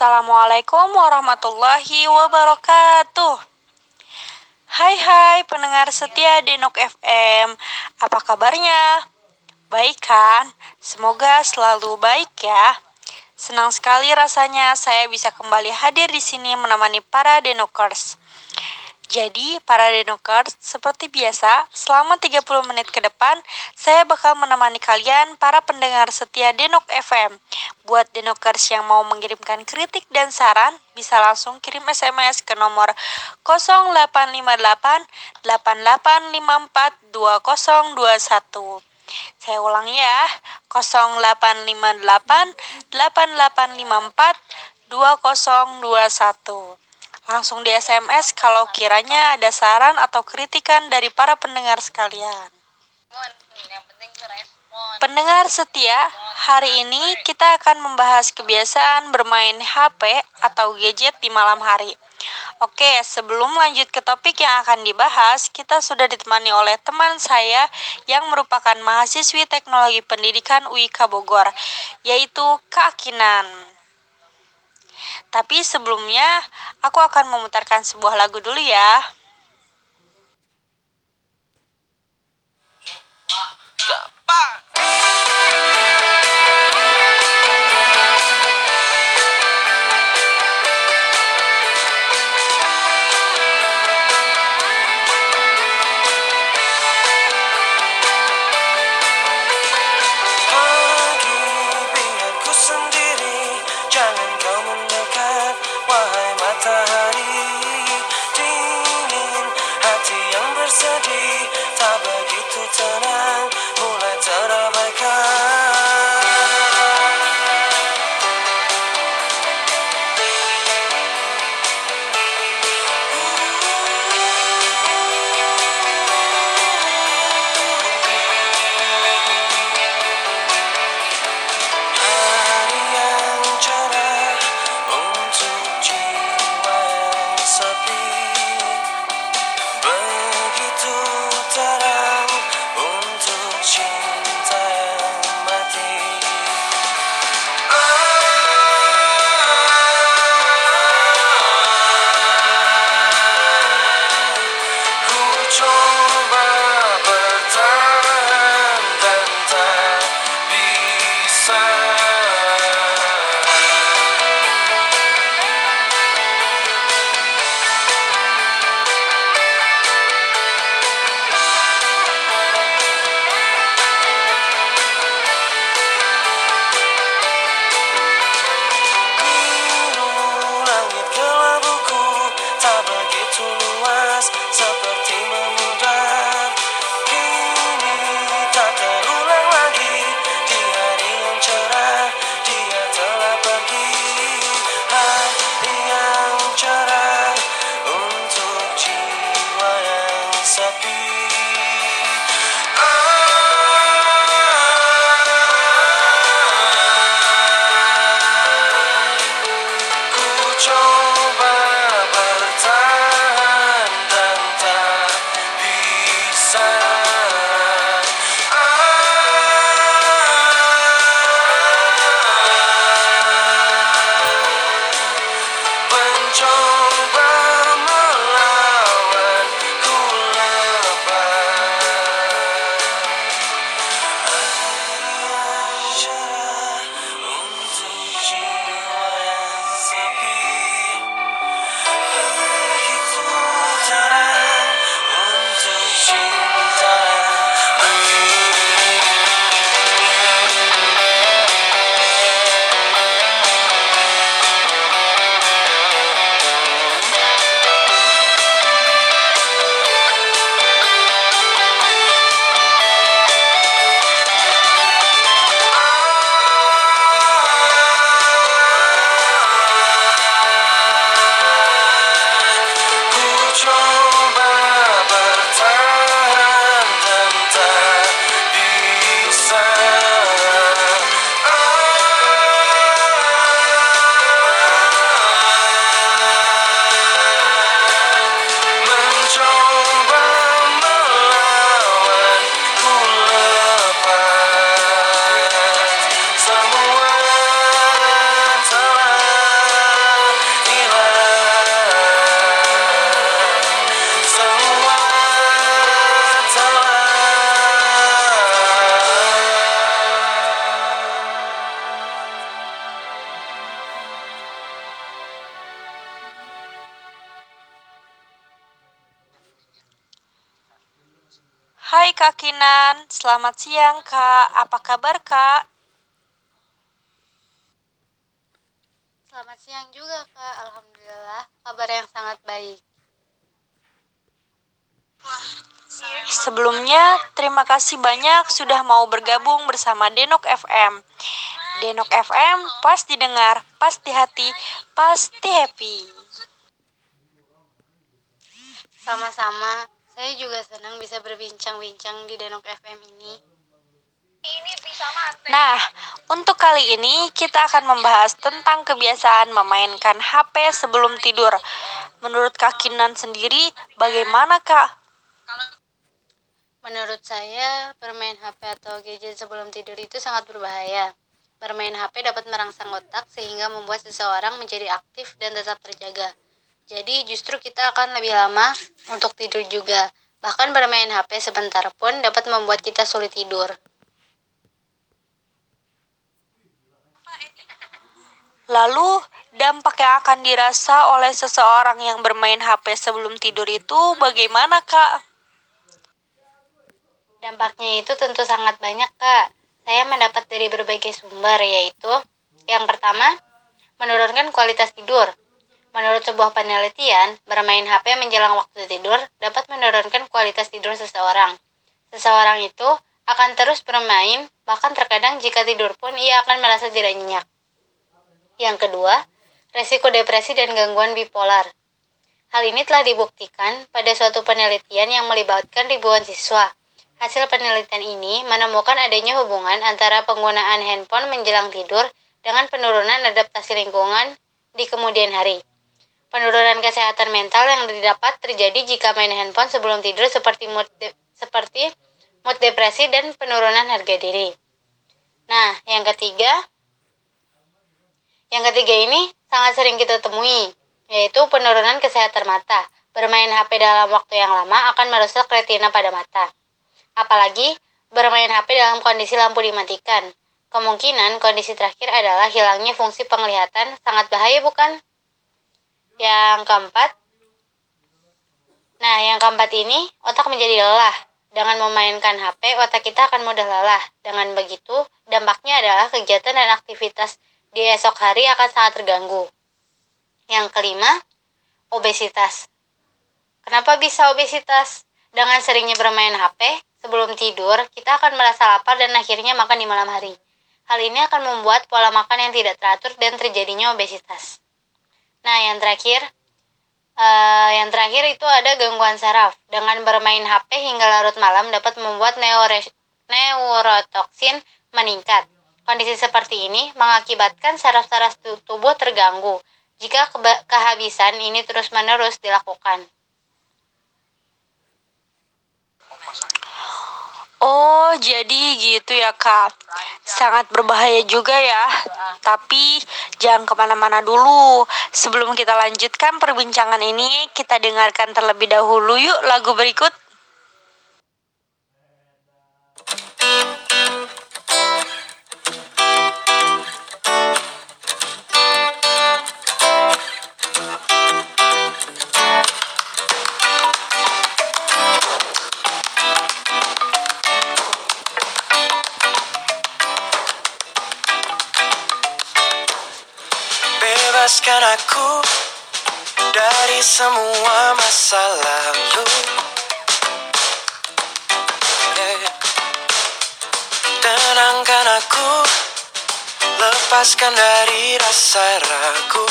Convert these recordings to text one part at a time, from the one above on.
Assalamualaikum warahmatullahi wabarakatuh. Hai hai pendengar setia Denok FM. Apa kabarnya? Baik kan? Semoga selalu baik ya. Senang sekali rasanya saya bisa kembali hadir di sini menemani para Denokers. Jadi, para Denokers, seperti biasa, selama 30 menit ke depan, saya bakal menemani kalian, para pendengar setia Denok FM. Buat Denokers yang mau mengirimkan kritik dan saran, bisa langsung kirim SMS ke nomor 0858 8854 2021. Saya ulang ya, 0858 8854 2021. Langsung di SMS kalau kiranya ada saran atau kritikan dari para pendengar sekalian. Pendengar setia, hari ini kita akan membahas kebiasaan bermain HP atau gadget di malam hari. Oke, sebelum lanjut ke topik yang akan dibahas, kita sudah ditemani oleh teman saya yang merupakan mahasiswi teknologi pendidikan UIK Bogor, yaitu Kak Kinan. Tapi sebelumnya, aku akan memutarkan sebuah lagu dulu ya. Hai Kak Kinan, selamat siang Kak. Apa kabar Kak? Selamat siang juga Kak, Alhamdulillah kabar yang sangat baik. Sebelumnya, terima kasih banyak sudah mau bergabung bersama Denok FM. Denok FM pas didengar, pas di hati, pasti happy. Sama-sama, saya juga senang bisa berbincang-bincang di Denok FM ini. Nah, untuk kali ini kita akan membahas tentang kebiasaan memainkan HP sebelum tidur. Menurut Kak Kinan sendiri, bagaimana Kak? Menurut saya, bermain HP atau gadget sebelum tidur itu sangat berbahaya. Bermain HP dapat merangsang otak sehingga membuat seseorang menjadi aktif dan tetap terjaga. Jadi justru kita akan lebih lama untuk tidur juga. Bahkan bermain HP sebentar pun dapat membuat kita sulit tidur. Lalu, dampak yang akan dirasa oleh seseorang yang bermain HP sebelum tidur itu bagaimana, Kak? Dampaknya itu tentu sangat banyak, Kak. Saya mendapat dari berbagai sumber, yaitu yang pertama, menurunkan kualitas tidur. Menurut sebuah penelitian, bermain HP menjelang waktu tidur dapat menurunkan kualitas tidur seseorang. Seseorang itu akan terus bermain, bahkan terkadang jika tidur pun ia akan merasa tidak nyenyak. Yang kedua, resiko depresi dan gangguan bipolar. Hal ini telah dibuktikan pada suatu penelitian yang melibatkan ribuan siswa. Hasil penelitian ini menemukan adanya hubungan antara penggunaan handphone menjelang tidur dengan penurunan adaptasi lingkungan di kemudian hari. Penurunan kesehatan mental yang didapat terjadi jika main handphone sebelum tidur seperti mood de seperti mood depresi dan penurunan harga diri. Nah, yang ketiga, yang ketiga ini sangat sering kita temui, yaitu penurunan kesehatan mata. Bermain HP dalam waktu yang lama akan merusak retina pada mata. Apalagi bermain HP dalam kondisi lampu dimatikan. Kemungkinan kondisi terakhir adalah hilangnya fungsi penglihatan sangat bahaya bukan? Yang keempat, nah yang keempat ini otak menjadi lelah. Dengan memainkan HP, otak kita akan mudah lelah. Dengan begitu, dampaknya adalah kegiatan dan aktivitas di esok hari akan sangat terganggu. Yang kelima, obesitas. Kenapa bisa obesitas? Dengan seringnya bermain HP sebelum tidur, kita akan merasa lapar dan akhirnya makan di malam hari. Hal ini akan membuat pola makan yang tidak teratur dan terjadinya obesitas. Nah, yang terakhir, uh, yang terakhir itu ada gangguan saraf. Dengan bermain HP hingga larut malam dapat membuat neurotoksin meningkat Kondisi seperti ini mengakibatkan saraf-saraf tubuh terganggu jika kehabisan ini terus-menerus dilakukan. Oh, jadi gitu ya, Kak. Sangat berbahaya juga ya. Tapi jangan ke mana-mana dulu. Sebelum kita lanjutkan perbincangan ini, kita dengarkan terlebih dahulu yuk lagu berikut. Bebaskan aku dari semua masa lalu. Tenangkan aku Lepaskan dari rasa ragu.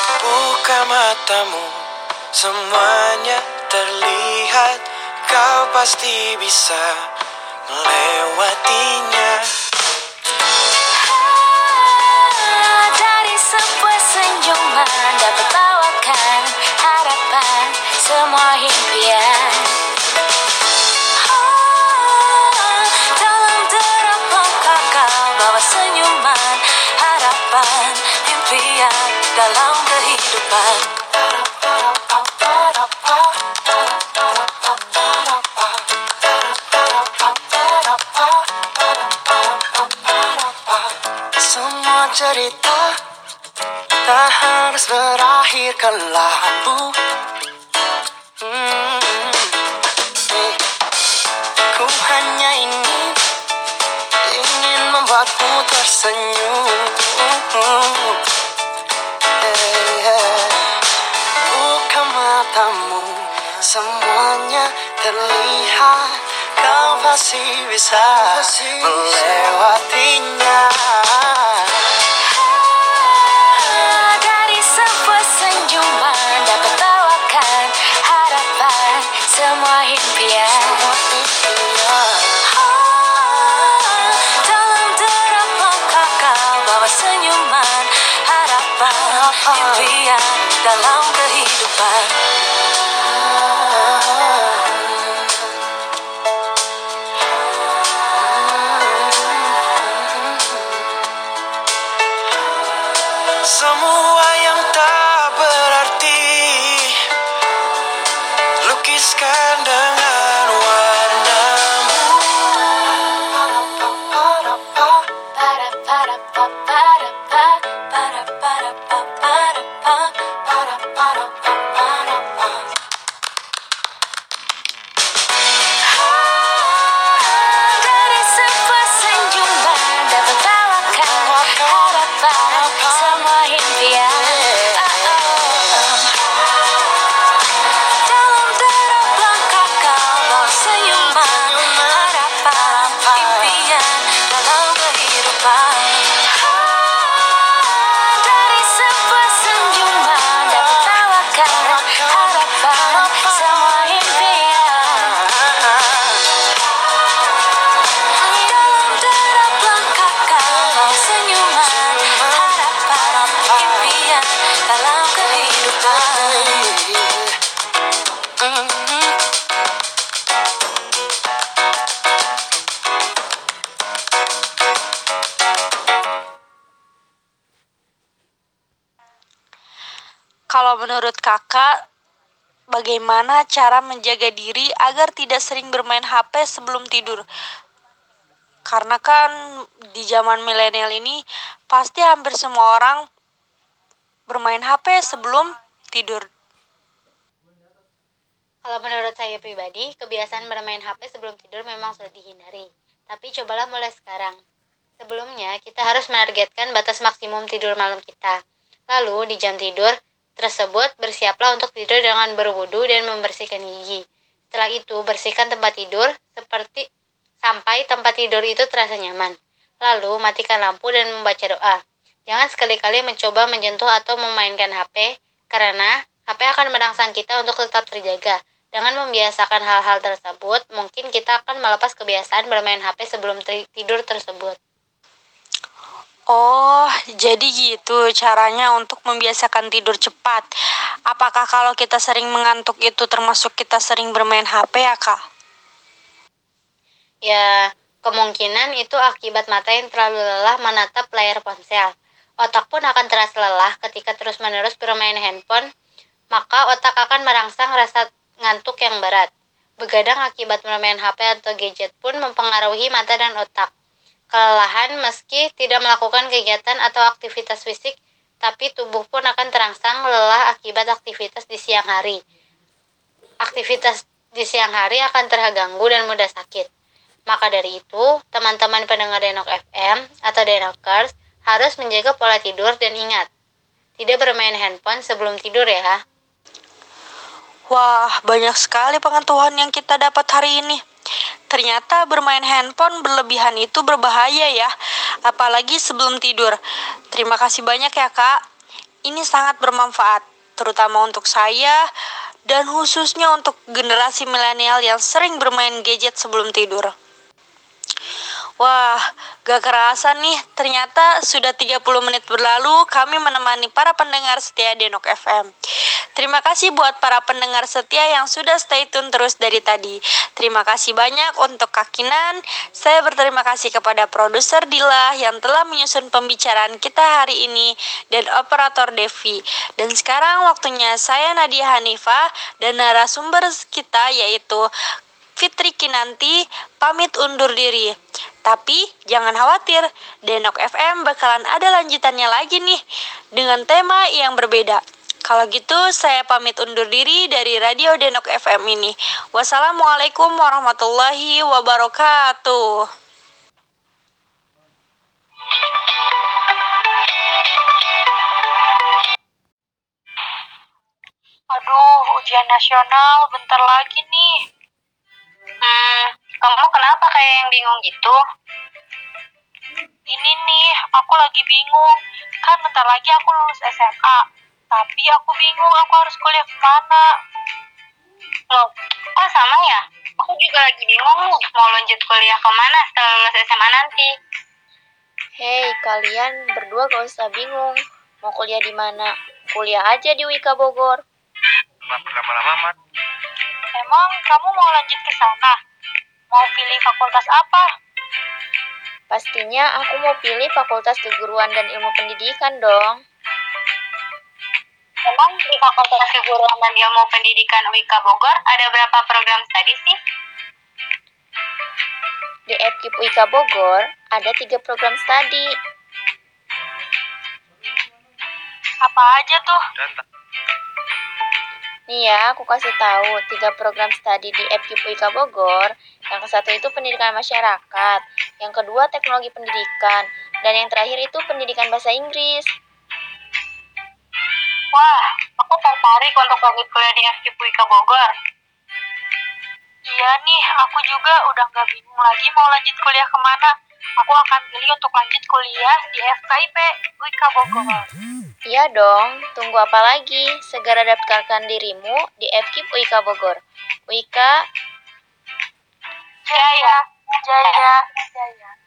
Buka matamu Semuanya terlihat. Kau pasti bisa melewatinya cerita tak harus berakhir kan ke lampu. Hmm. Eh. Ku hanya ingin ingin membuatmu tersenyum. Eh, eh, buka matamu, semuanya terlihat kau pasti bisa. Pasti. Semua kakak, bagaimana cara menjaga diri agar tidak sering bermain HP sebelum tidur? Karena kan di zaman milenial ini pasti hampir semua orang bermain HP sebelum tidur. Kalau menurut saya pribadi, kebiasaan bermain HP sebelum tidur memang sudah dihindari. Tapi cobalah mulai sekarang. Sebelumnya, kita harus menargetkan batas maksimum tidur malam kita. Lalu, di jam tidur tersebut, bersiaplah untuk tidur dengan berwudu dan membersihkan gigi. Setelah itu, bersihkan tempat tidur seperti sampai tempat tidur itu terasa nyaman. Lalu, matikan lampu dan membaca doa. Jangan sekali-kali mencoba menyentuh atau memainkan HP, karena HP akan merangsang kita untuk tetap terjaga. Dengan membiasakan hal-hal tersebut, mungkin kita akan melepas kebiasaan bermain HP sebelum ti- tidur tersebut. Oh, jadi gitu caranya untuk membiasakan tidur cepat. Apakah kalau kita sering mengantuk itu termasuk kita sering bermain HP ya, Kak? Ya, kemungkinan itu akibat mata yang terlalu lelah menatap layar ponsel. Otak pun akan terasa lelah ketika terus-menerus bermain handphone, maka otak akan merangsang rasa ngantuk yang berat. Begadang akibat bermain HP atau gadget pun mempengaruhi mata dan otak. Kelelahan meski tidak melakukan kegiatan atau aktivitas fisik, tapi tubuh pun akan terangsang lelah akibat aktivitas di siang hari. Aktivitas di siang hari akan terganggu dan mudah sakit. Maka dari itu, teman-teman pendengar Denok FM atau Denokers harus menjaga pola tidur dan ingat, tidak bermain handphone sebelum tidur ya. Wah, banyak sekali pengetahuan yang kita dapat hari ini. Ternyata bermain handphone berlebihan itu berbahaya ya, apalagi sebelum tidur. Terima kasih banyak ya, Kak. Ini sangat bermanfaat, terutama untuk saya dan khususnya untuk generasi milenial yang sering bermain gadget sebelum tidur. Wah, gak kerasa nih, ternyata sudah 30 menit berlalu kami menemani para pendengar setia Denok FM. Terima kasih buat para pendengar setia yang sudah stay tune terus dari tadi. Terima kasih banyak untuk Kak Kinan. Saya berterima kasih kepada produser Dila yang telah menyusun pembicaraan kita hari ini dan operator Devi. Dan sekarang waktunya saya Nadia Hanifah dan narasumber kita yaitu Fitri Kinanti pamit undur diri. Tapi jangan khawatir, Denok FM bakalan ada lanjutannya lagi nih dengan tema yang berbeda. Kalau gitu saya pamit undur diri dari Radio Denok FM ini. Wassalamualaikum warahmatullahi wabarakatuh. Aduh, ujian nasional bentar lagi nih. Hmm, kamu kenapa kayak yang bingung gitu? Ini nih, aku lagi bingung. Kan bentar lagi aku lulus SMA. Tapi aku bingung aku harus kuliah ke mana. Loh, kok sama ya? Aku juga lagi bingung nih mau lanjut kuliah ke mana setelah lulus SMA nanti. Hei, kalian berdua gak usah bingung. Mau kuliah di mana? Kuliah aja di Wika Bogor. Lama-lama mat. Emang kamu mau lanjut ke sana? Mau pilih fakultas apa? Pastinya aku mau pilih Fakultas Keguruan dan Ilmu Pendidikan dong. Emang di Fakultas Keguruan dan Ilmu Pendidikan UIK Bogor ada berapa program studi sih? Di FKIP Wika Bogor ada tiga program studi. Apa aja tuh? Nih ya, aku kasih tahu tiga program studi di FKIP Wika Bogor. Yang ke satu itu pendidikan masyarakat, yang kedua teknologi pendidikan, dan yang terakhir itu pendidikan bahasa Inggris. Wah, aku tertarik untuk lanjut kuliah di FKIP UIK Bogor. Iya nih, aku juga udah nggak bingung lagi mau lanjut kuliah ke mana. Aku akan pilih untuk lanjut kuliah di FKIP Wika Bogor. Iya dong, tunggu apa lagi? Segera daftarkan dirimu di FKIP Wika Bogor. Wika Jaya, Jaya, Jaya.